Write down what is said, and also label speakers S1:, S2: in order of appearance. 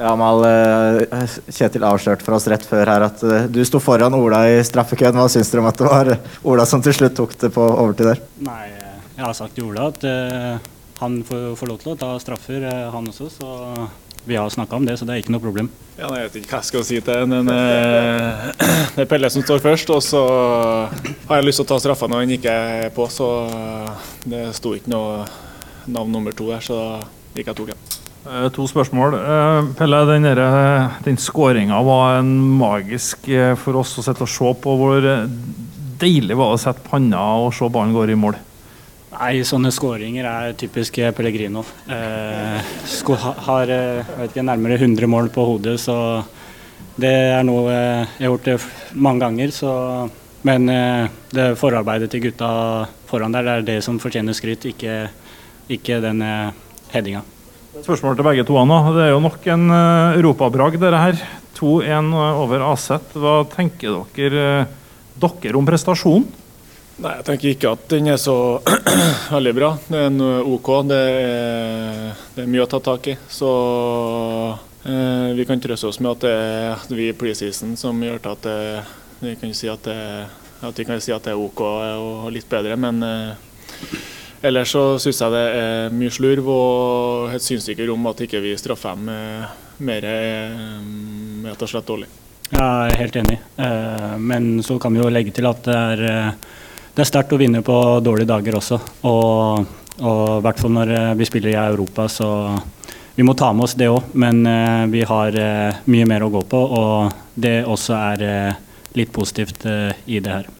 S1: Ja, Mal, eh, Kjetil avslørte for oss rett før her at eh, du sto foran Ola i straffekøen. Hva syns dere om at det var Ola som til slutt tok det på overtid der?
S2: Nei, jeg har sagt til Ola at uh, han får, får, lov til å ta straffer, han også. Så vi har snakka om det, så det er ikke noe problem.
S3: Ja, jeg vet ikke hva jeg skal si til men uh, det er Pelle som står først. Og så har jeg lyst til å ta straffa når han ikke er på, så det sto ikke noe navn nummer to der, så da gikk jeg tok den.
S4: Eh, to spørsmål. Eh, Pelle, den, der, den skåringa var en magisk eh, for oss å sitte og se på. Hvor deilig var det å sette panna og se ballen går i mål?
S2: Nei, sånne skåringer er typisk Pellegrino. Eh, har ikke, nærmere 100 mål på hodet, så det er noe jeg har gjort mange ganger. Så, men det forarbeidet til gutta foran der, det er det som fortjener skryt, ikke, ikke den headinga.
S4: Spørsmål til begge to. Anna. Det er jo nok en uh, europabragd, dette her. 2-1 over Aset. Hva tenker dere, uh, dere om prestasjonen?
S3: Nei, Jeg tenker ikke at den er så veldig bra. Det er en OK. Det er, det er mye å ta tak i. Så uh, vi kan trøste oss med at det er vi i preseason som gjør at det, vi kan si at, det, at vi kan si at det er OK og litt bedre. men Ellers så syns jeg det er mye slurv og helt synsikker om at ikke vi straffer dem mer rett og slett dårlig.
S2: Jeg er helt enig, eh, men så kan vi jo legge til at det er, eh, er sterkt å vinne på dårlige dager også. Og, i hvert fall når eh, vi spiller i Europa, så vi må ta med oss det òg. Men vi har mye mer å gå på, og det også er litt positivt i det her.